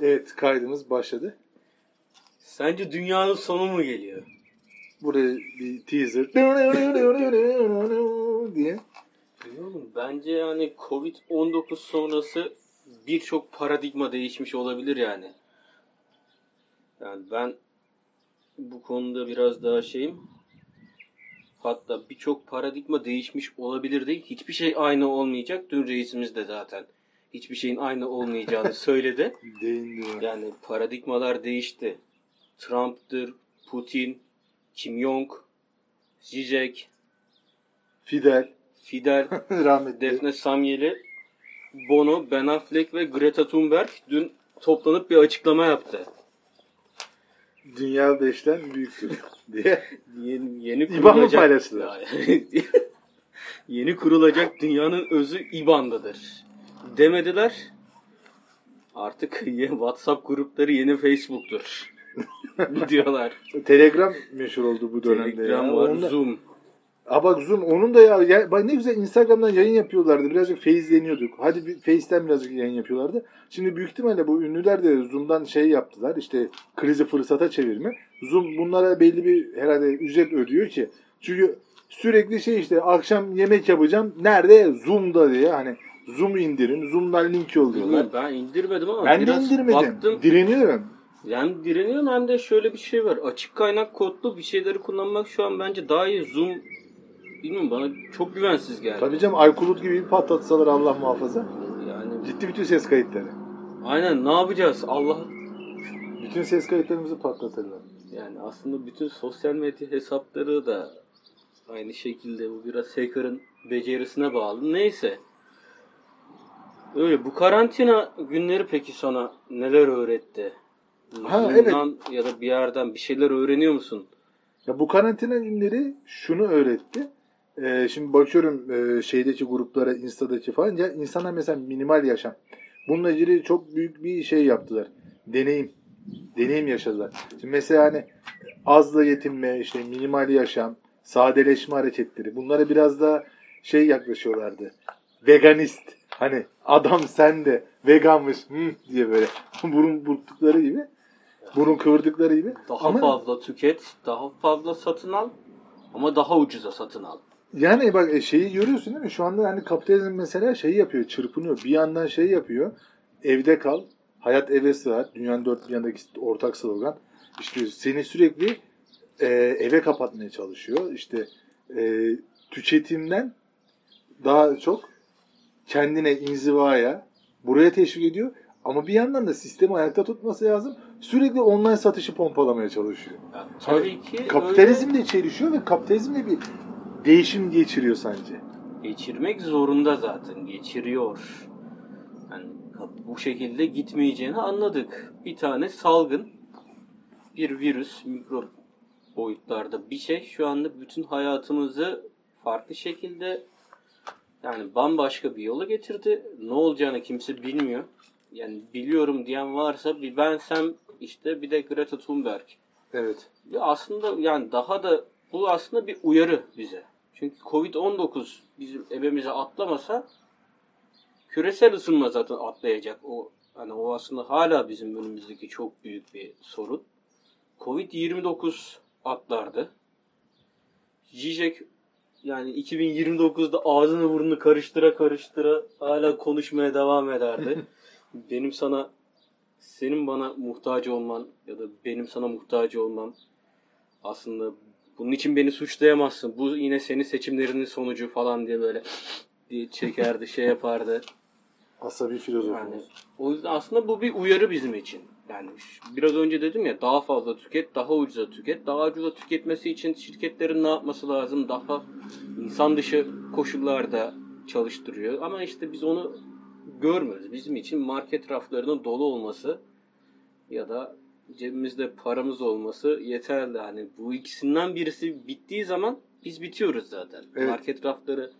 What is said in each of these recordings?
Evet kaydımız başladı. Sence dünyanın sonu mu geliyor? Buraya bir teaser diye. Bilmiyorum. Bence yani Covid-19 sonrası birçok paradigma değişmiş olabilir yani. Yani ben bu konuda biraz daha şeyim. Hatta birçok paradigma değişmiş olabilir değil. Hiçbir şey aynı olmayacak. Dün reisimiz de zaten hiçbir şeyin aynı olmayacağını söyledi. Değindi. Yani paradigmalar değişti. Trump'tır, Putin, Kim Jong, Zizek, Fidel. Fidel, Rahmetli. Defne Samyeli, Bono, Ben Affleck ve Greta Thunberg dün toplanıp bir açıklama yaptı. Dünya beşten büyüktür diye. Yeni, yeni İban mı kurulacak... paylaştılar? yeni kurulacak dünyanın özü İBAN'dadır. Demediler. Artık WhatsApp grupları yeni Facebook'tur. diyorlar. Telegram meşhur oldu bu dönemde. Telegram ya. var, Onun da- Zoom. Aa bak Zoom onun da ya, ya bak ne güzel Instagram'dan yayın yapıyorlardı. Birazcık faizleniyorduk. Hadi bir Face'ten birazcık yayın yapıyorlardı. Şimdi büyük ihtimalle bu ünlüler de Zoom'dan şey yaptılar. İşte krizi fırsata çevirme. Zoom bunlara belli bir herhalde ücret ödüyor ki. Çünkü sürekli şey işte akşam yemek yapacağım. Nerede? Zoom'da diye. Hani Zoom indirin. Zoom'dan link yolluyorlar. Ben indirmedim ama Ben de indirmedim. baktım. Direniyorum. Yani direniyorum hem de şöyle bir şey var. Açık kaynak kodlu bir şeyleri kullanmak şu an bence daha iyi. Zoom bilmiyorum bana çok güvensiz geldi. Tabii canım Aykut gibi bir patlatsalar Allah muhafaza. Yani Gitti bütün ses kayıtları. aynen ne yapacağız? Allah Bütün ses kayıtlarımızı patlatırlar. yani aslında bütün sosyal medya hesapları da aynı şekilde bu biraz hacker'ın becerisine bağlı. Neyse. Öyle bu karantina günleri peki sana neler öğretti? Ha, Zoom'dan ya da bir yerden bir şeyler öğreniyor musun? Ya bu karantina günleri şunu öğretti. Ee, şimdi bakıyorum e, şeydeki gruplara, Insta'daki falan. Ya insanlar mesela minimal yaşam. Bununla ilgili çok büyük bir şey yaptılar. Deneyim. Deneyim yaşadılar. Şimdi mesela hani azla yetinme, işte minimal yaşam, sadeleşme hareketleri. Bunlara biraz daha şey yaklaşıyorlardı. Veganist. Hani adam sen de veganmış hı, diye böyle burun burktukları gibi. Burun kıvırdıkları gibi. Daha Ama- fazla tüket, daha fazla satın al ama daha ucuza satın al. Yani bak e, şeyi görüyorsun değil mi? Şu anda hani kapitalizm mesela şeyi yapıyor, çırpınıyor. Bir yandan şey yapıyor. Evde kal. Hayat eve sığar. Dünyanın dört bir yanındaki ortak slogan. İşte seni sürekli e, eve kapatmaya çalışıyor. İşte e, tüketimden daha çok kendine inzivaya buraya teşvik ediyor. Ama bir yandan da sistemi ayakta tutması lazım. Sürekli online satışı pompalamaya çalışıyor. Ya tabii ki Kapitalizmle çelişiyor ve kapitalizmle bir değişim geçiriyor sence. öyle geçirmek zorunda zaten. Geçiriyor. Yani bu şekilde gitmeyeceğini anladık. Bir tane salgın, bir virüs, mikrop boyutlarda bir şey şu anda bütün hayatımızı farklı şekilde yani bambaşka bir yola getirdi. Ne olacağını kimse bilmiyor. Yani biliyorum diyen varsa bir bensem işte bir de Greta Thunberg. Evet. Ya aslında yani daha da bu aslında bir uyarı bize. Çünkü Covid-19 bizim ebemize atlamasa küresel ısınma zaten atlayacak. O hani o aslında hala bizim önümüzdeki çok büyük bir sorun. Covid-29 atlardı. Zizek yani 2029'da ağzını burnunu karıştıra karıştıra hala konuşmaya devam ederdi. benim sana senin bana muhtaç olman ya da benim sana muhtaç olmam aslında bunun için beni suçlayamazsın. Bu yine senin seçimlerinin sonucu falan diye böyle diye çekerdi, şey yapardı. Asabi filozof. Yani o yüzden aslında bu bir uyarı bizim için. Yani biraz önce dedim ya daha fazla tüket, daha ucuza tüket. Daha ucuza tüketmesi için şirketlerin ne yapması lazım? Daha insan dışı koşullarda çalıştırıyor. Ama işte biz onu görmüyoruz. Bizim için market raflarının dolu olması ya da cebimizde paramız olması yeterli. Hani bu ikisinden birisi bittiği zaman biz bitiyoruz zaten. Evet. Market rafları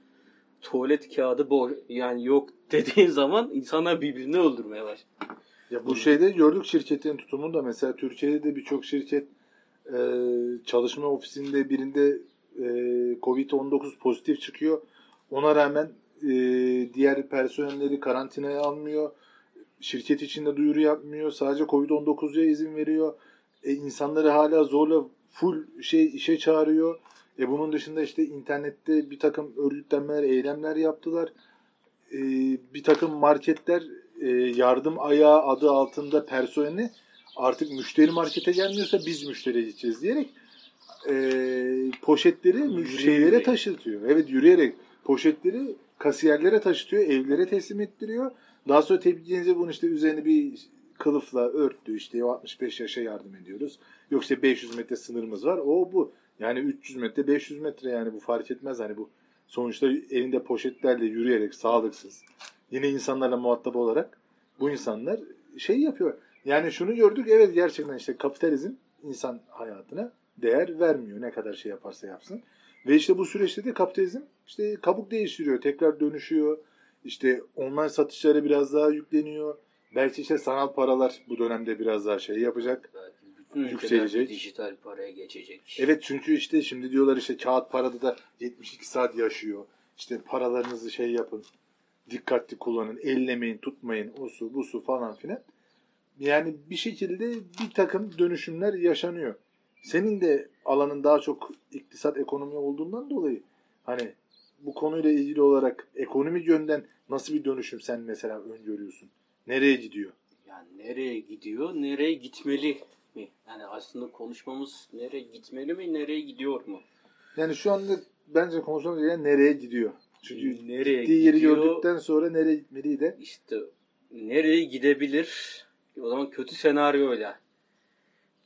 tuvalet kağıdı boş yani yok dediğin zaman insanlar birbirini öldürmeye başlıyor. Ya bu şeyde gördük şirketin tutumunu da mesela Türkiye'de de birçok şirket e, çalışma ofisinde birinde e, Covid-19 pozitif çıkıyor. Ona rağmen e, diğer personelleri karantinaya almıyor. şirket içinde duyuru yapmıyor. Sadece Covid-19'ya izin veriyor. E, insanları hala zorla full şey işe çağırıyor. E bunun dışında işte internette bir takım örgütlenmeler, eylemler yaptılar. E, bir takım marketler e, yardım ayağı adı altında personeli artık müşteri markete gelmiyorsa biz müşteriye gideceğiz diyerek e, poşetleri şeylere taşıtıyor. Evet yürüyerek poşetleri kasiyerlere taşıtıyor, evlere teslim ettiriyor. Daha sonra tepki gelince bunu işte üzerine bir kılıfla örttü. İşte 65 yaşa yardım ediyoruz. Yok işte 500 metre sınırımız var. O bu. Yani 300 metre 500 metre yani bu fark etmez. Hani bu sonuçta elinde poşetlerle yürüyerek sağlıksız. Yine insanlarla muhatap olarak bu insanlar şey yapıyor. Yani şunu gördük evet gerçekten işte kapitalizm insan hayatına değer vermiyor ne kadar şey yaparsa yapsın. Ve işte bu süreçte de kapitalizm işte kabuk değiştiriyor, tekrar dönüşüyor. İşte online satışlara biraz daha yükleniyor. Belki işte sanal paralar bu dönemde biraz daha şey yapacak. Belki Yükselecek. dijital paraya geçecek. Evet çünkü işte şimdi diyorlar işte kağıt parada da 72 saat yaşıyor. İşte paralarınızı şey yapın. Dikkatli kullanın. Ellemeyin, tutmayın. O su, bu su falan filan. Yani bir şekilde bir takım dönüşümler yaşanıyor. Senin de alanın daha çok iktisat ekonomi olduğundan dolayı hani bu konuyla ilgili olarak ekonomik yönden nasıl bir dönüşüm sen mesela öngörüyorsun? Nereye gidiyor? Yani nereye gidiyor, nereye gitmeli mi? Yani aslında konuşmamız nereye gitmeli mi, nereye gidiyor mu? Yani şu anda bence konuşmamız gereken nereye gidiyor? Çünkü nereye gittiği yeri gidiyor? gördükten sonra nereye gitmeliyi de İşte nereye gidebilir? O zaman kötü senaryoyla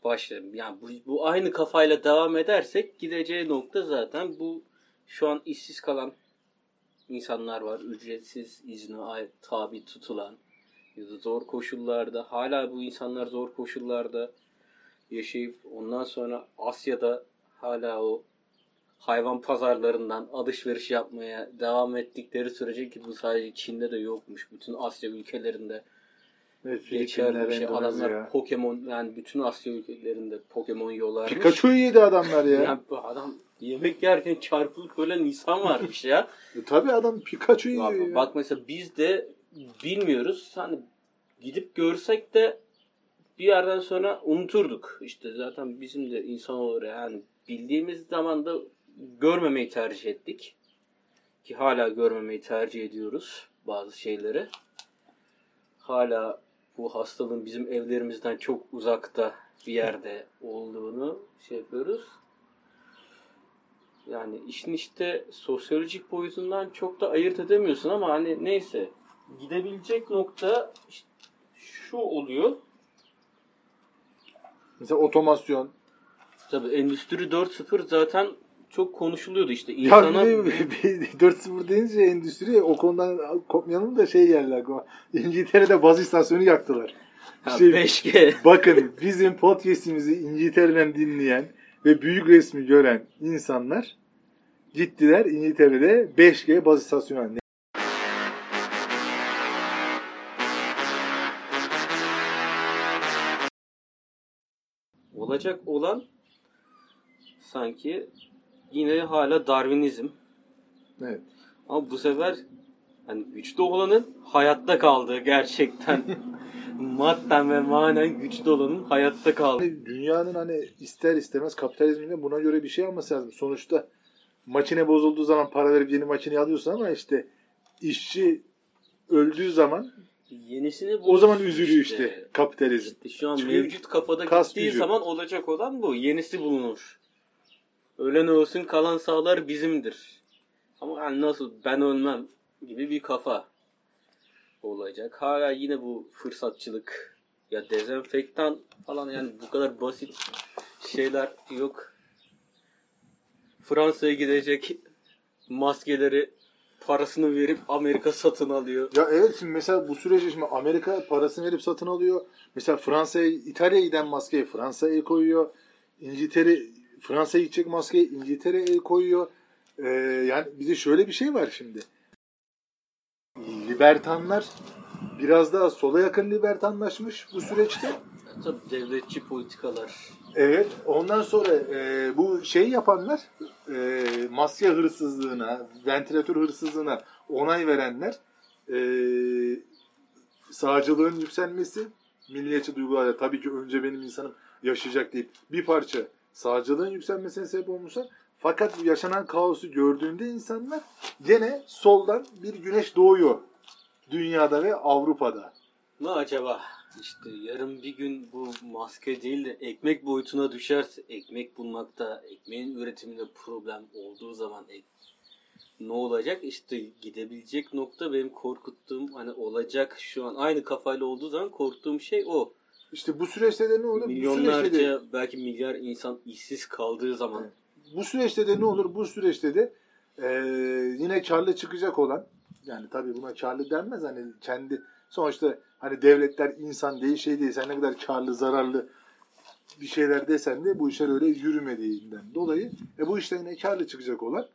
başlayalım. Yani bu, bu aynı kafayla devam edersek gideceği nokta zaten bu şu an işsiz kalan insanlar var. Ücretsiz izne tabi tutulan ya da zor koşullarda hala bu insanlar zor koşullarda yaşayıp ondan sonra Asya'da hala o hayvan pazarlarından alışveriş yapmaya devam ettikleri sürece ki bu sadece Çin'de de yokmuş. Bütün Asya ülkelerinde evet, geçerli bir şey. Adamlar Endonezya. Pokemon yani bütün Asya ülkelerinde Pokemon yiyorlarmış. Pikachu'yu yedi adamlar ya. Yani bu adam yemek yerken çarpılıp ölen insan varmış ya. E, tabii adam Pikachu'yu Bak, yiyor ya. bak mesela biz de bilmiyoruz. Hani gidip görsek de bir yerden sonra unuturduk. İşte zaten bizim de insan olarak yani bildiğimiz zaman da görmemeyi tercih ettik. Ki hala görmemeyi tercih ediyoruz bazı şeyleri. Hala bu hastalığın bizim evlerimizden çok uzakta bir yerde olduğunu şey yapıyoruz. Yani işin işte sosyolojik boyutundan çok da ayırt edemiyorsun ama hani neyse gidebilecek nokta işte şu oluyor. Mesela otomasyon. Tabii Endüstri 4.0 zaten çok konuşuluyordu işte. Ya İnsana de 4-0 deyince endüstri o konudan kopmayalım da şey yerler aklıma. İngiltere'de baz istasyonu yaktılar. Ha, Şey, 5G. bakın bizim podcast'imizi İngiltere'den dinleyen ve büyük resmi gören insanlar gittiler İngiltere'de 5G baz istasyonu. Olacak olan sanki yine hala Darwinizm. Evet. Ama bu sefer hani güçlü olanın hayatta kaldığı gerçekten madden ve manen güçlü olanın hayatta kaldığı. Hani dünyanın hani ister istemez kapitalizminde buna göre bir şey alması lazım. Sonuçta makine bozulduğu zaman para verip yeni makine alıyorsun ama işte işçi öldüğü zaman Yenisini o zaman üzülüyor işte, kapitalizm. İşte şu an Çünkü mevcut kafada gittiği gücü. zaman olacak olan bu. Yenisi bulunur. Ölen olsun kalan sağlar bizimdir. Ama yani nasıl ben ölmem gibi bir kafa olacak. Hala yine bu fırsatçılık ya dezenfektan falan yani bu kadar basit şeyler yok. Fransa'ya gidecek maskeleri parasını verip Amerika satın alıyor. Ya evet şimdi mesela bu sürece şimdi Amerika parasını verip satın alıyor. Mesela Fransa'ya, İtalya'ya giden maskeyi Fransa'ya koyuyor. İngiltere, Fransa'ya gidecek maskeyi İngiltere el koyuyor. Ee, yani bir de şöyle bir şey var şimdi. Libertanlar biraz daha sola yakın libertanlaşmış bu süreçte. Tabii devletçi politikalar. Evet. Ondan sonra e, bu şey yapanlar e, maske hırsızlığına, ventilatör hırsızlığına onay verenler e, sağcılığın yükselmesi, milliyetçi duygularla tabii ki önce benim insanım yaşayacak deyip bir parça sağcılığın yükselmesine sebep olmuşlar. Fakat bu yaşanan kaosu gördüğünde insanlar gene soldan bir güneş doğuyor dünyada ve Avrupa'da. Ne acaba? İşte yarın bir gün bu maske değil de ekmek boyutuna düşerse ekmek bulmakta, ekmeğin üretiminde problem olduğu zaman ek, ne olacak? İşte gidebilecek nokta benim korkuttuğum hani olacak şu an aynı kafayla olduğu zaman korktuğum şey o. İşte bu süreçte de ne olur? Bu süreçte de, Milyonlarca belki milyar insan işsiz kaldığı zaman bu süreçte de ne olur? Bu süreçte de eee, yine karlı çıkacak olan yani tabii buna karlı denmez hani kendi sonuçta hani devletler insan değil şey değil sen ne kadar karlı zararlı bir şeyler desen de bu işler öyle yürümediğinden dolayı e bu işte yine karlı çıkacak olan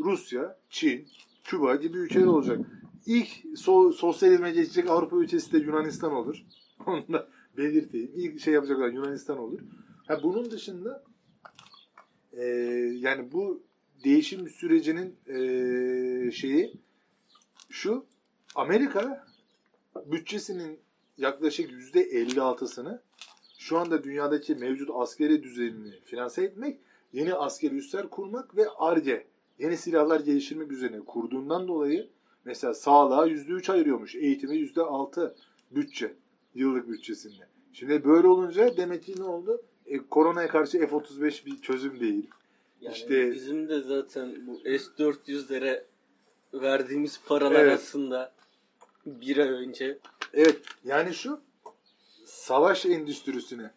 Rusya, Çin, Küba gibi ülkeler olacak. İlk so sosyalizme geçecek Avrupa ülkesi de Yunanistan olur. Onu da belirteyim. İlk şey yapacak olan Yunanistan olur. Ha, bunun dışında e, yani bu değişim sürecinin e, şeyi şu Amerika bütçesinin yaklaşık yüzde 56'sını şu anda dünyadaki mevcut askeri düzenini finanse etmek, yeni askeri üsler kurmak ve ARGE, yeni silahlar geliştirmek üzerine kurduğundan dolayı mesela sağlığa yüzde üç ayırıyormuş, eğitime yüzde altı bütçe, yıllık bütçesinde. Şimdi böyle olunca demek ki ne oldu? E, koronaya karşı F-35 bir çözüm değil. Yani İşte- bizim de zaten bu S-400'lere verdiğimiz paralar Evet. aslında bir ay önce Evet yani şu savaş endüstrisine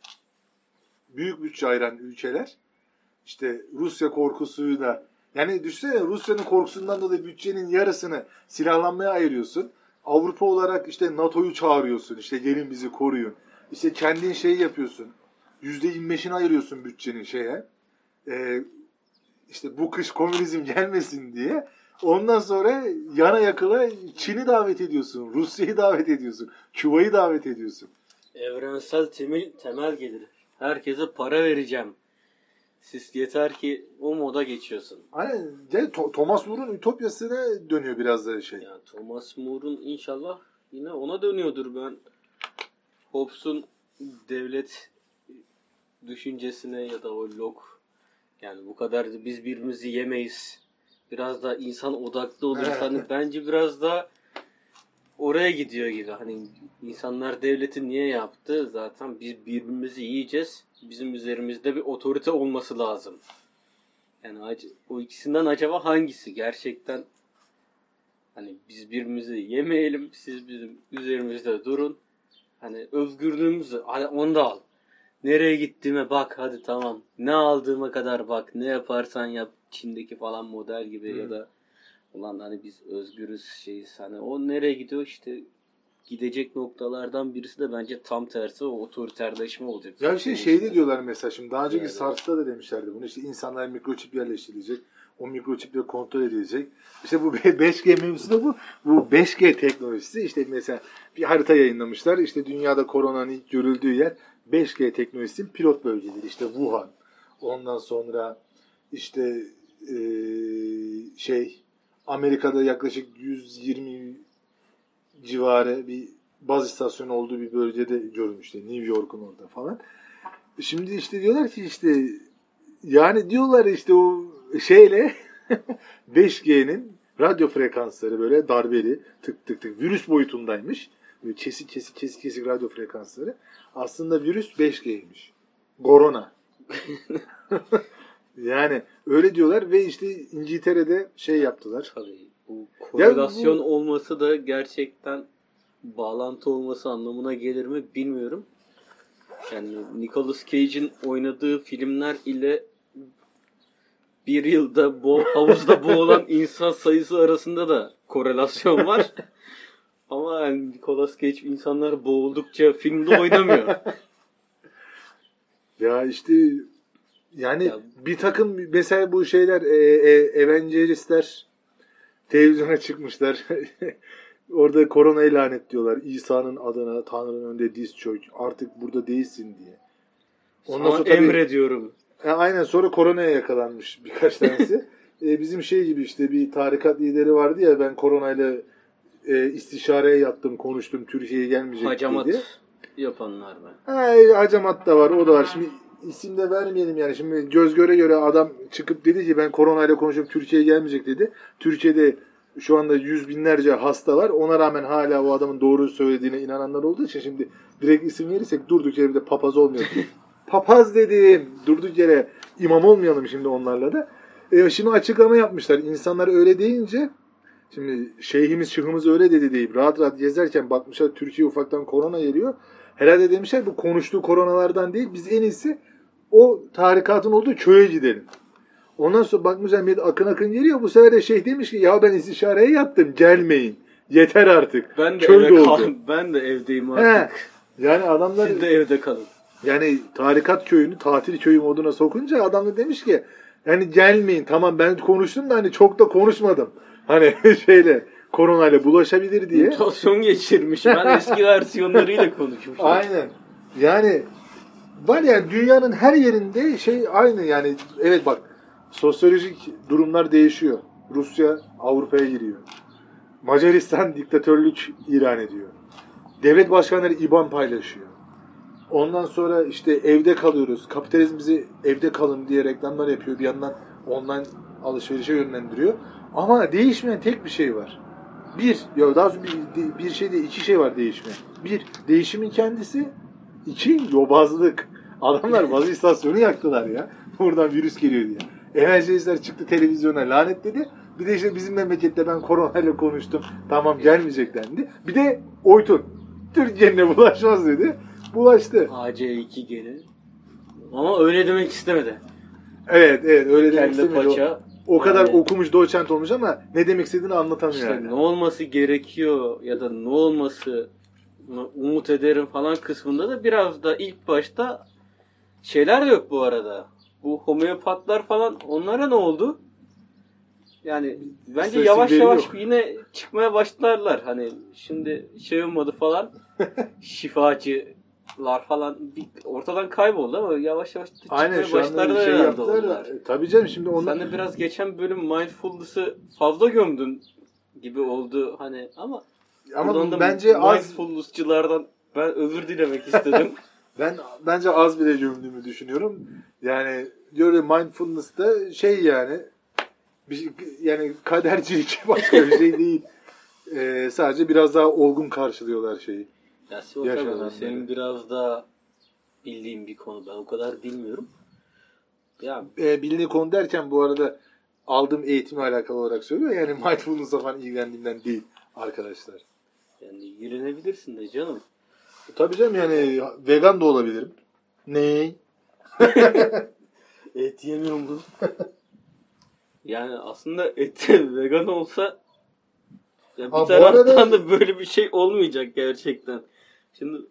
büyük bütçe ayıran ülkeler işte Rusya korkusuyla yani düşünsene Rusya'nın korkusundan dolayı bütçenin yarısını silahlanmaya ayırıyorsun. Avrupa olarak işte NATO'yu çağırıyorsun. işte gelin bizi koruyun. İşte kendin şey yapıyorsun. %25'ini ayırıyorsun bütçenin şeye. Ee, işte bu kış komünizm gelmesin diye. Ondan sonra yana yakıla Çin'i davet ediyorsun. Rusya'yı davet ediyorsun. Küba'yı davet ediyorsun. evrensel temel, temel gelir. Herkese para vereceğim. Siz yeter ki o moda geçiyorsun. Hani yani To- Thomas More'un Ütopyası'na dönüyor biraz da şey. Yani Thomas More'un inşallah yine ona dönüyordur ben. Hobbes'un devlet düşüncesine ya da o lok yani bu kadar da biz birbirimizi yemeyiz. Biraz da insan odaklı. Evet. Hani bence biraz da oraya gidiyor gibi. Hani insanlar devleti niye yaptı? Zaten biz birbirimizi yiyeceğiz. Bizim üzerimizde bir otorite olması lazım. Yani o ikisinden acaba hangisi gerçekten hani biz birbirimizi yemeyelim, siz bizim üzerimizde durun. Hani özgürlüğümüzü, hadi onu da al. Nereye gittiğime bak hadi tamam. Ne aldığıma kadar bak. Ne yaparsan yap. Çin'deki falan model gibi Hmm. ya da ulan hani biz özgürüz şeyiz. Hani o nereye gidiyor işte gidecek noktalardan birisi de bence tam tersi o otoriterleşme olacak. Ya bir şey şeyde diyorlar mesela şimdi daha önceki Evet. SARS'ta da demişlerdi bunu işte insanlar mikroçip yerleştirilecek. O mikroçiple kontrol edilecek. İşte bu 5G mevzusu da bu. Bu 5G teknolojisi işte mesela bir harita yayınlamışlar. İşte dünyada koronanın ilk görüldüğü yer 5G teknolojisinin pilot bölgeleri. İşte Wuhan. Ondan sonra işte eee, şey Amerika'da yaklaşık 120 civarı bir baz istasyonu olduğu bir bölgede görmüştü. New York'un orada falan. Şimdi işte diyorlar ki işte yani diyorlar işte o şeyle 5G'nin radyo frekansları böyle darbeli tık tık tık virüs boyutundaymış. Böyle kesik kesik kesik kesik radyo frekansları. Aslında virüs 5G'ymiş. Korona. yani öyle diyorlar ve işte İngiltere'de şey yaptılar. Tabii bu korelasyon Ya bu- olması da gerçekten bağlantı olması anlamına gelir mi bilmiyorum. Yani Nicolas Cage'in oynadığı filmler ile bir yılda bo havuzda boğulan insan sayısı arasında da korelasyon var. Ama yani Nicolas Cage insanlar boğuldukça filmde oynamıyor. Ya işte yani Ya- bir takım mesela bu şeyler e, e, Avengers'ler televizyona çıkmışlar. Orada koronayı lanetliyorlar. İsa'nın adına Tanrı'nın önünde diz çök. Artık burada değilsin diye. Ondan Sana sonra tabii- emrediyorum. E, aynen sonra koronaya yakalanmış birkaç tanesi. E, bizim şey gibi işte bir tarikat lideri vardı ya ben koronayla e, istişareye yattım, konuştum, Türkiye'ye gelmeyecek Hacamat dedi. yapanlar mı? Ha, hacamat da var, o da var. Şimdi isim de vermeyelim yani. Şimdi göz göre göre adam çıkıp dedi ki ben koronayla konuşup Türkiye'ye gelmeyecek dedi. Türkiye'de şu anda yüz binlerce hasta var. Ona rağmen hala o adamın doğru söylediğine inananlar olduğu için şimdi direkt isim verirsek durduk yere bir de papaz olmuyor. papaz dedim. Durduk yere imam olmayalım şimdi onlarla da. E, şimdi açıklama yapmışlar. İnsanlar öyle deyince şimdi şeyhimiz şıhımız öyle dedi deyip rahat rahat gezerken bakmışlar Türkiye ufaktan korona geliyor. Herhalde demişler bu konuştuğu koronalardan değil biz en iyisi o tarikatın olduğu köye gidelim. Ondan sonra bakmışlar millet akın akın geliyor. Bu sefer de şeyh demiş ki ya ben istişareye yattım gelmeyin. Yeter artık. Ben de Köy eve kal ben de evdeyim He. artık. Yani adamlar Siz de evde kalın. yani tarikat köyünü tatil köyü moduna sokunca adam da demiş ki yani gelmeyin tamam ben konuştum da hani çok da konuşmadım. Hani şeyle koronayla bulaşabilir diye. Mutasyon geçirmiş. Ben eski versiyonlarıyla konuşmuştum. Aynen. Yani var ya dünyanın her yerinde şey aynı yani evet bak sosyolojik durumlar değişiyor. Rusya Avrupa'ya giriyor. Macaristan diktatörlük ilan ediyor. Devlet başkanları IBAN paylaşıyor. Ondan sonra işte evde kalıyoruz. Kapitalizm bizi evde kalın diye reklamlar yapıyor. Bir yandan online alışverişe yönlendiriyor. Ama değişmeyen tek bir şey var. Bir, ya daha bir, bir şey değil, iki şey var değişmeyen. Bir, değişimin kendisi. İki, yobazlık. Adamlar bazı istasyonu yaktılar ya. Buradan virüs geliyor diye. Evangelistler çıktı televizyona lanetledi. Bir de işte bizim memlekette ben koronayla konuştum. Tamam gelmeyecek dendi. Bir de Oytun. Türkiye'ne bulaşmaz dedi. Bulaştı. AC2 geri. Ama öyle demek istemedi. Evet evet öyle demek Kelle istemedi. Paça. O kadar Yani- okumuş doçent olmuş ama ne demek istediğini anlatamıyor İşte yani. ne olması gerekiyor ya da ne olması umut ederim falan kısmında da biraz da ilk başta şeyler de yok bu arada. Bu homeopatlar falan onlara ne oldu? Yani bence Sesin yavaş yavaş yok. yine çıkmaya başlarlar. Hani şimdi şey olmadı falan şifacılar falan bir ortadan kayboldu ama yavaş yavaş Aynen şu anda şey yaptılar da. e, Tabii canım şimdi onlar... Sen de biraz geçen bölüm mindfulness'ı fazla gömdün gibi oldu hani ama ama da bence az mindfulness'çılardan ben özür dilemek istedim. Ben bence az bile gömdüğümü düşünüyorum. Yani ya mindfulness da şey yani bir, şey- yani kadercilik başka bir şey değil. Ee, sadece biraz daha olgun karşılıyorlar şeyi. Ya Sivas abi, senin biraz daha bildiğin bir konu ben o kadar bilmiyorum. Ya Ee, bildiği konu derken bu arada aldığım eğitimle alakalı olarak söylüyor. Yani mindfulness'la falan ilgilendiğimden değil arkadaşlar. yani yürünebilirsin de canım. Tabii canım yani vegan da olabilirim. Ne? Et yemiyor musun? yani aslında et vegan olsa ya bir bu taraftan arada- da böyle bir şey olmayacak gerçekten. Şimdi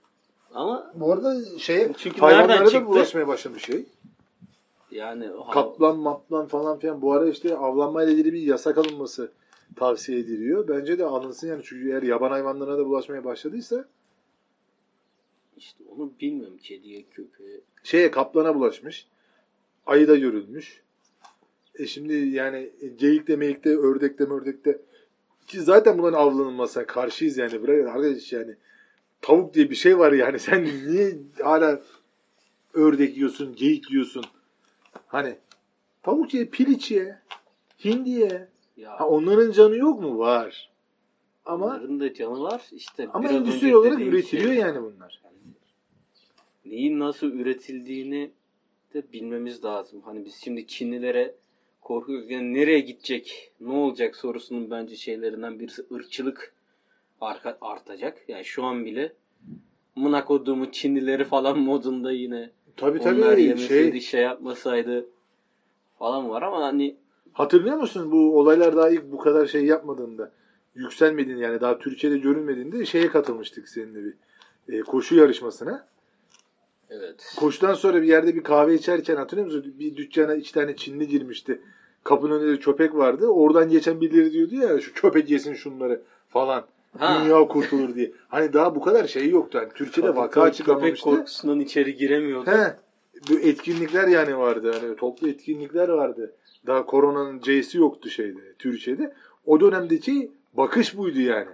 ama Bu arada şeye Çünkü hayvanlara da bulaşmaya başlamış şey. yani Kaplan maplan falan filan bu ara işte avlanmayla ilgili bir yasak alınması tavsiye ediliyor. Bence de alınsın yani çünkü eğer yaban hayvanlarına da bulaşmaya başladıysa işte onu bilmiyorum kediye köpeğe. şeye kaplana bulaşmış. Ayı da görülmüş. E şimdi yani geyikte meyikte ördekte mördekte ki zaten bunların avlanılmasına karşıyız yani. Bırak arkadaş yani tavuk diye bir şey var yani sen niye hala ördek yiyorsun, geyik yiyorsun? Hani tavuk ye, piliç ye, hindi ye. Ya Ha, onların canı yok mu? Var. Ama onların da canı var işte. ama endüstri olarak üretiliyor şey. yani bunlar. Neyin nasıl üretildiğini de bilmemiz lazım. Hani biz şimdi Çinlilere korkuyoruz. Yani nereye gidecek, ne olacak sorusunun bence şeylerinden birisi ırkçılık arka, artacak. Yani şu an bile mına koduğumu Çinlileri falan modunda yine Tabii onlar tabii yemeseydi şey şey yapmasaydı falan var ama hani hatırlıyor musun bu olaylar daha ilk bu kadar şey yapmadığında yükselmediğinde yani daha Türkiye'de görülmediğinde şeye katılmıştık seninle bir e, koşu yarışmasına. evet. Koşudan sonra bir yerde bir kahve içerken hatırlıyor musun? Bir dükkana iki tane Çinli girmişti. Kapının önünde de köpek vardı. Oradan geçen birileri diyordu ya şu köpek yesin şunları falan. Ha. Dünya kurtulur diye. Hani daha bu kadar şey yoktu. Hani Türkiye'de vaka Köpek açıklamamıştı. korkusundan içeri giremiyordu. He. Bu etkinlikler yani vardı. Hani toplu etkinlikler vardı. Daha koronanın C'si yoktu şeyde, Türkiye'de. O dönemdeki bakış buydu yani.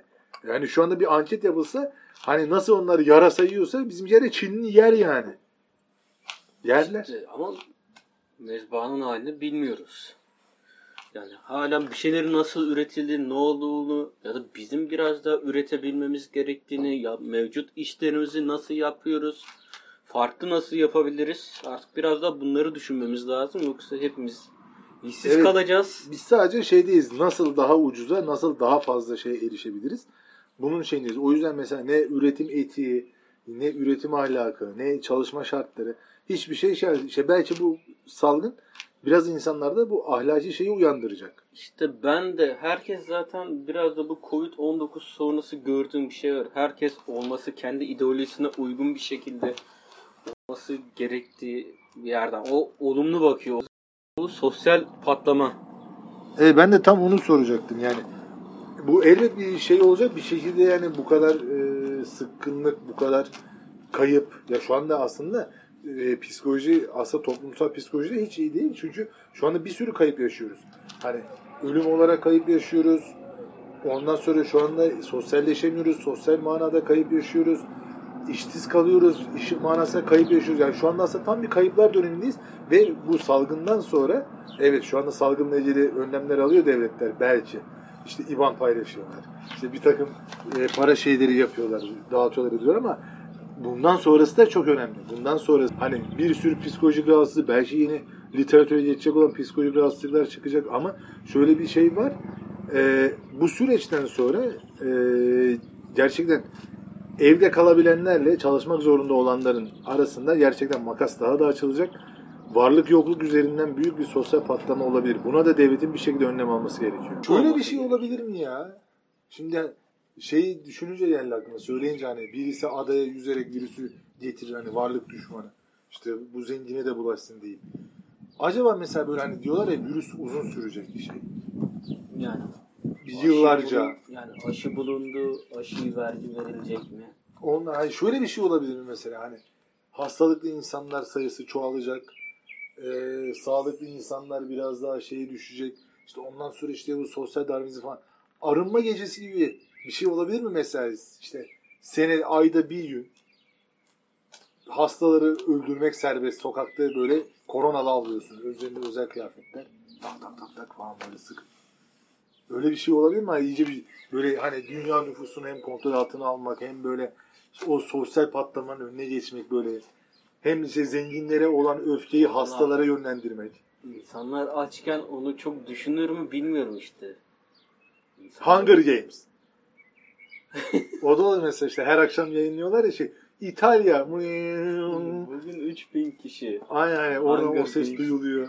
Yani şu anda bir anket yapılsa hani nasıl onlar yarasa yiyorsa bizim yere Çinli yer yani. Yerler. İşte ama mezbahanın halini bilmiyoruz. Yani halen bir şeylerin nasıl üretildiğini, ne olduğunu ya da bizim biraz da üretebilmemiz gerektiğini, ya, mevcut işlerimizi nasıl yapıyoruz, farklı nasıl yapabiliriz? Artık biraz da bunları düşünmemiz lazım. Yoksa hepimiz işsiz Evet. kalacağız. Biz sadece şeydeyiz. Nasıl daha ucuza, nasıl daha fazla şeye erişebiliriz? Bunun şeyindeyiz. O yüzden mesela ne üretim etiği, ne üretim ahlakı, ne çalışma şartları hiçbir şey şey işte belki bu salgın biraz insanlarda bu ahlaki şeyi uyandıracak. İşte ben de herkes zaten biraz da bu Covid-19 sonrası gördüğüm bir şey var. Herkes olması kendi ideolojisine uygun bir şekilde olması gerektiği bir yerden. O olumlu bakıyor. Bu sosyal patlama. Evet ben de tam onu soracaktım yani. Bu elbet bir şey olacak bir şekilde yani bu kadar e, sıkkınlık, bu kadar kayıp. Ya şu anda aslında e, psikoloji, aslında toplumsal psikoloji de hiç iyi değil. Çünkü şu anda bir sürü kayıp yaşıyoruz. Hani ölüm olarak kayıp yaşıyoruz. Ondan sonra şu anda sosyalleşemiyoruz. Sosyal manada kayıp yaşıyoruz. İşsiz kalıyoruz. İş manasında kayıp yaşıyoruz. Yani şu anda aslında tam bir kayıplar dönemindeyiz. Ve bu salgından sonra evet şu anda salgınla ilgili önlemler alıyor devletler belki. İşte IBAN paylaşıyorlar. İşte bir takım e, para şeyleri yapıyorlar, dağıtıyorlar ediyorlar ama bundan sonrası da çok önemli. Bundan sonra hani bir sürü psikolojik rahatsızlık, belki yeni literatüre geçecek olan psikolojik rahatsızlıklar çıkacak ama şöyle bir şey var. E, bu süreçten sonra e, gerçekten evde kalabilenlerle çalışmak zorunda olanların arasında gerçekten makas daha da açılacak. Varlık yokluk üzerinden büyük bir sosyal patlama olabilir. Buna da devletin bir şekilde önlem alması gerekiyor. Şöyle bir şey olabilir mi ya? Şimdi şeyi düşününce geldi aklıma. Söyleyince hani birisi adaya yüzerek virüsü getirir hani varlık düşmanı. İşte bu zengine de bulaşsın değil. Acaba mesela böyle hani diyorlar ya virüs uzun sürecek bir şey. Yani Yıllarca. Aşı bulun- yani aşı bulundu, aşı vergi verilecek mi? Onlar hani şöyle bir şey olabilir mi mesela hani hastalıklı insanlar sayısı çoğalacak. Ee, sağlıklı insanlar biraz daha şeye düşecek. İşte ondan sonra işte bu sosyal darwinizm falan. Arınma gecesi gibi bir şey olabilir mi mesela? İşte sene ayda bir gün hastaları öldürmek serbest. Sokakta böyle koronalı avlıyorsun. Üzerinde özel kıyafetler. Tak tak tak tak falan böyle sık. Öyle bir şey olabilir mi? Hani iyice bir böyle hani dünya nüfusunu hem kontrol altına almak hem böyle o sosyal patlamanın önüne geçmek böyle hem işte zenginlere olan öfkeyi hastalara yönlendirmek. İnsanlar açken onu çok düşünür mü bilmiyorum işte. İnsanlar- Hunger Games. O da olur mesela işte her akşam yayınlıyorlar ya şey İtalya. Bugün 3000 kişi. Aynen aynen oradan o ses duyuluyor.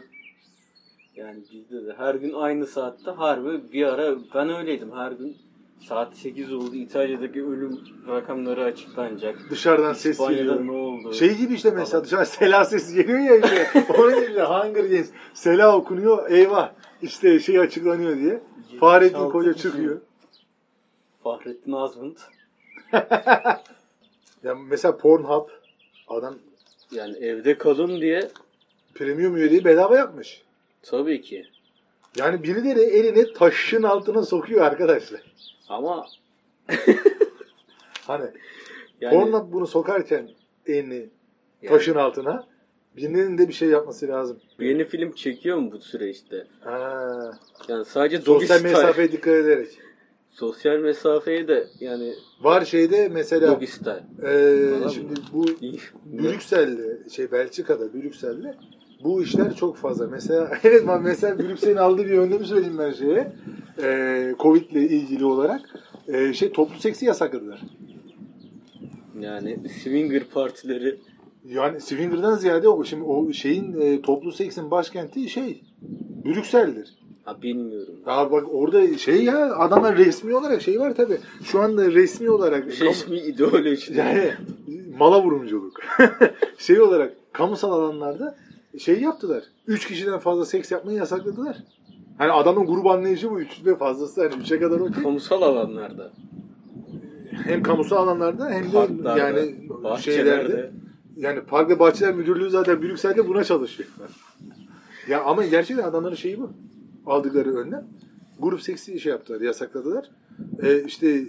Yani bizde de her gün aynı saatte harbi bir ara ben öyleydim her gün saat 8 oldu İtalya'daki ölüm rakamları açıklanacak. Dışarıdan ses geliyor. ne oldu? Şey gibi işte mesela Falan. dışarı Sela sesi geliyor ya işte. Onun gibi Hunger Games. Sela okunuyor. Eyvah. işte şey açıklanıyor diye. Fahrettin 76 Koca çıkıyor. Fahrettin Azmund. Ya mesela Pornhub adam Yani evde kalın diye premium üyeliği bedava yapmış. tabii ki. Yani birileri elini taşın altına sokuyor arkadaşlar. Ama Hani yani, Pornhub bunu sokarken elini yani taşın altına birinin de bir şey yapması lazım. yeni film çekiyor mu bu süreçte? Ha, Yani sadece sosyal mesafeye dikkat ederek. Sosyal mesafeyi de yani Var şeyde mesela doggy style. e, şimdi bu Brüksel'de şey Belçika'da Brüksel'de bu işler çok fazla. Mesela evet bak mesela Brüksel'in aldığı bir önlemi söyleyeyim ben şeye. E, Covid ile ilgili olarak e, şey toplu seksi yasakladılar. Yani swinger partileri Yani Swinger'dan ziyade o şimdi o şeyin e, toplu seksin başkenti şey Brüksel'dir. Ha bilmiyorum. Ya bak orada şey ya adamlar resmi olarak şey var tabi. Şu anda resmi olarak Resmi ideoloji. yani mala vurumculuk. şey olarak kamusal alanlarda şey yaptılar. Üç kişiden fazla seks yapmayı yasakladılar. Hani adamın grup anlayışı bu. Üç ve fazlası hani üçe kadar okey. Kamusal alanlarda. Hem kamusal alanlarda hem de Parklarda, yani şeylerde. bahçelerde. Yani Park ve Bahçeler Müdürlüğü zaten Brüksel'de buna çalışıyor. ya ama gerçekten adamların şeyi bu. Aldıkları önlem. Grup seksi şey yaptılar, yasakladılar. E, işte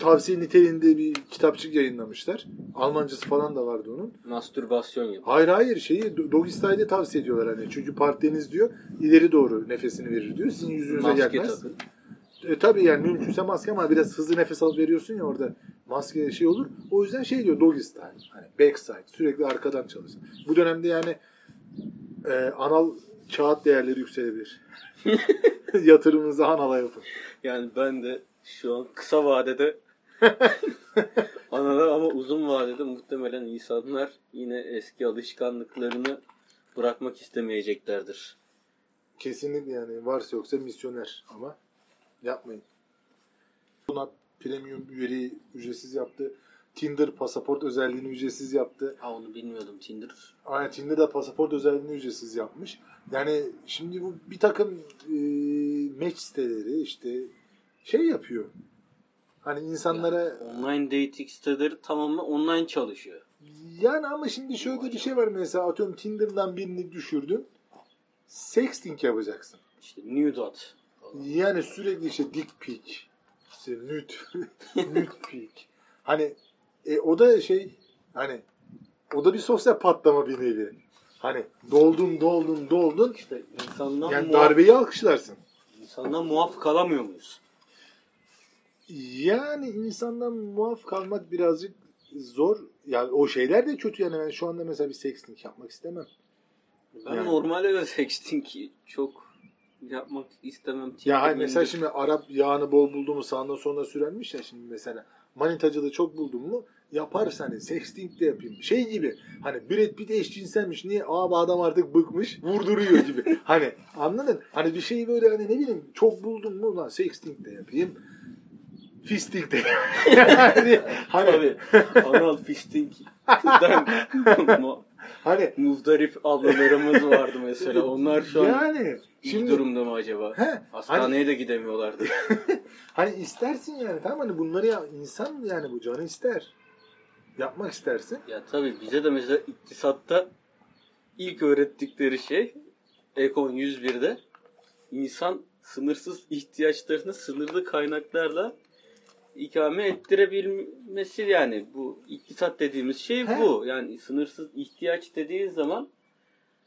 tavsiye niteliğinde bir kitapçık yayınlamışlar. Almancası falan da vardı onun. Mastürbasyon yapıyor. Hayır hayır şeyi Do- Doggy Style'de tavsiye ediyorlar hani. Çünkü partneriniz diyor ileri doğru nefesini verir diyor. Sizin yüzünüze Maske gelmez. takın. E, tabii yani mümkünse maske ama biraz hızlı nefes alıp veriyorsun ya orada maske şey olur. O yüzden şey diyor doggy style. Hani backside. Sürekli arkadan çalışın. Bu dönemde yani e, anal kağıt değerleri yükselebilir. Yatırımınızı anala yapın. Yani ben de şu an kısa vadede analar ama uzun vadede muhtemelen insanlar yine eski alışkanlıklarını bırakmak istemeyeceklerdir. Kesinlikle yani varsa yoksa misyoner ama yapmayın. Buna premium üyeliği ücretsiz yaptı. Tinder pasaport özelliğini ücretsiz yaptı. Ha onu bilmiyordum Tinder. Aynen Tinder de pasaport özelliğini ücretsiz yapmış. Yani şimdi bu bir takım e, match siteleri işte şey yapıyor. Hani insanlara Online dating siteleri tamamen online çalışıyor. yani ama şimdi şöyle bir şey var mesela atıyorum Tinder'dan birini düşürdün. Sexting yapacaksın. İşte nude at. Yani sürekli işte dick pic, işte nude, nude pic. Hani e, o da şey hani o da bir sosyal patlama bir nevi. Hani doldun doldun doldun İşte insandan, yani muaf, darbeyi alkışlarsın. insandan muaf kalamıyor muyuz? Yani insandan muaf kalmak birazcık zor. Yani o şeyler de kötü yani ben şu anda mesela bir sexting yapmak istemem. Ben Yani. normalde de sexting çok yapmak istemem. Ya Tinder'ın mesela şimdi Arap yağını bol buldu mu sağından sonra sürermiş ya şimdi mesela manitacılığı çok buldun mu yaparız hani sexting de yapayım. Şey gibi hani Brad Pitt eşcinselmiş niye abi adam artık bıkmış vurduruyor gibi. hani anladın? Hani bir şeyi böyle hani ne bileyim çok buldun mu lan sexting de yapayım. Fisting de yani, hani, Tabii. Anal fisting'den hani muzdarip ablalarımız vardı mesela. Onlar şu an yani iyi şimdi durumda mı acaba? he, hani, Hastaneye de gidemiyorlardı. hani istersin yani tamam hani bunları ya insan yani bu canı ister. Yapmak istersin. ya tabii bize de mesela iktisatta ilk öğrettikleri şey Ekon 101'de insan sınırsız ihtiyaçlarını sınırlı kaynaklarla ikame ettirebilmesi yani bu iktisat dediğimiz şey He. bu. Yani sınırsız ihtiyaç dediği zaman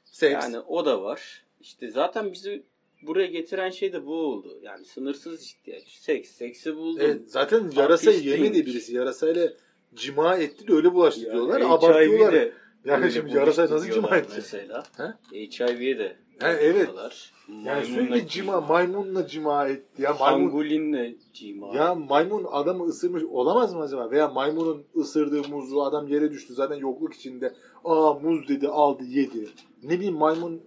Seks. Yani o da var. İşte zaten bizi buraya getiren şey de bu oldu. Yani sınırsız ihtiyaç. Seks. Seksi buldum. Evet, zaten Artistik. yemedi birisi. Yarasayla cima etti de öyle bulaştı Yani diyorlar. HIV Abartıyorlar. Yani şimdi bulaştı nasıl cima edecek? Mesela. HIV'ye de Ha, evet. Yani sürekli cima, maymunla cima etti. Ya maymun, Pangolinle cima. ya maymun adamı ısırmış olamaz mı acaba? Veya maymunun ısırdığı muzu adam yere düştü zaten yokluk içinde. Aa muz dedi aldı yedi. Ne bileyim maymunun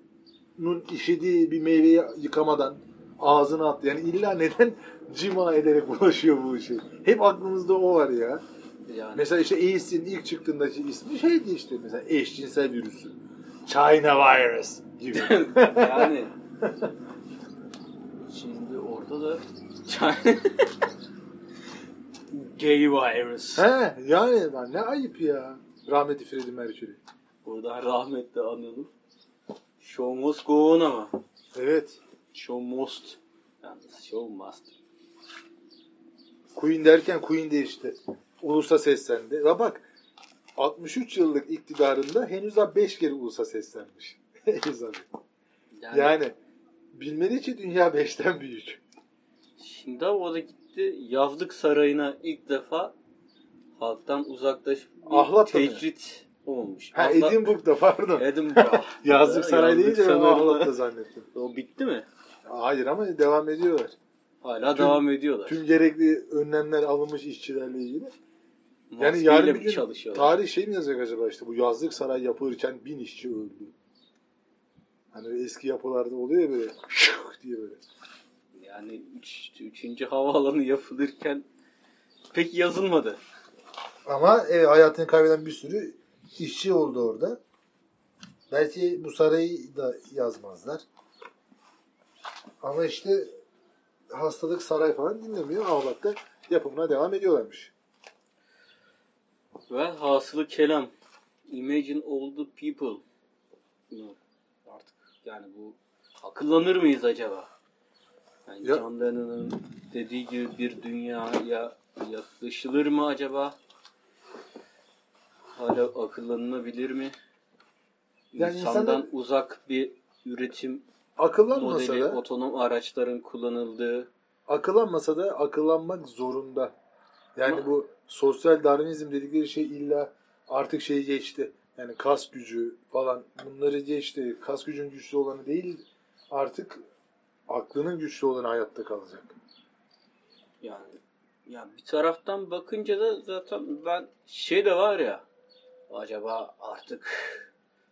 işediği bir meyveyi yıkamadan ağzına attı. Yani illa neden cima ederek bulaşıyor bu şey? Hep aklımızda o var ya. Yani Mesela işte AIDS'in ilk çıktığındaki ismi şeydi işte mesela eşcinsel virüsü. China virus gibi. yani şimdi orada da gay virus. He yani lan ne ayıp ya. Rahmetli Freddie Mercury. Buradan rahmetle anılır. Show must go on ama. Evet. Show must. Yalnız show must. Queen derken Queen de işte. Ulusa seslendi. Ya bak 63 yıllık iktidarında henüz daha 5 kere ulusa seslenmiş. Yani, yani bilmeli ki dünya 5'ten büyük. şimdi o da gitti yazlık sarayına ilk defa halktan uzaklaşıp bir Ahlat'ta mı? tecrit olmuş. Ha Ahlat- Edinburgh'da pardon. Edinburgh. Yazlık saray deyince ben Ahlat'ta zannettim. O bitti mi? Hayır ama devam ediyorlar. Hala Tüm- devam ediyorlar. Tüm gerekli önlemler alınmış işçilerle ilgili. Yani Maskeyle yarın mi bir gün tarih şey mi yazacak acaba işte bu yazlık saray yapılırken bin işçi öldü. Hani eski yapılarda oluyor ya böyle şık diye böyle. Yani üç, üçüncü havaalanı yapılırken pek yazılmadı. Ama evet, hayatını kaybeden bir sürü işçi oldu orada. Belki bu sarayı da yazmazlar. Ama işte hastalık saray falan dinlemiyor. Ağlat'ta yapımına devam ediyorlarmış. Ve hasılı kelam. Imagine all the people. Yani bu akıllanır mıyız acaba? Yani Ya- John Lennon'ın dediği gibi bir dünyaya yaklaşılır mı acaba? Hala akıllanılabilir mi? Yani İnsandan insanlar- uzak bir üretim Akıllanmasa modeli, da otonom araçların kullanıldığı akıllanmasa da akıllanmak zorunda. Yani Ama- bu sosyal darwinizm dedikleri şey illa artık şeyi geçti. Yani kas gücü falan bunları geçti. Kas gücün güçlü olanı değil artık aklının güçlü olanı hayatta kalacak. yani ya bir taraftan bakınca da zaten ben şey de var ya acaba artık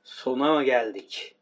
sona mı geldik?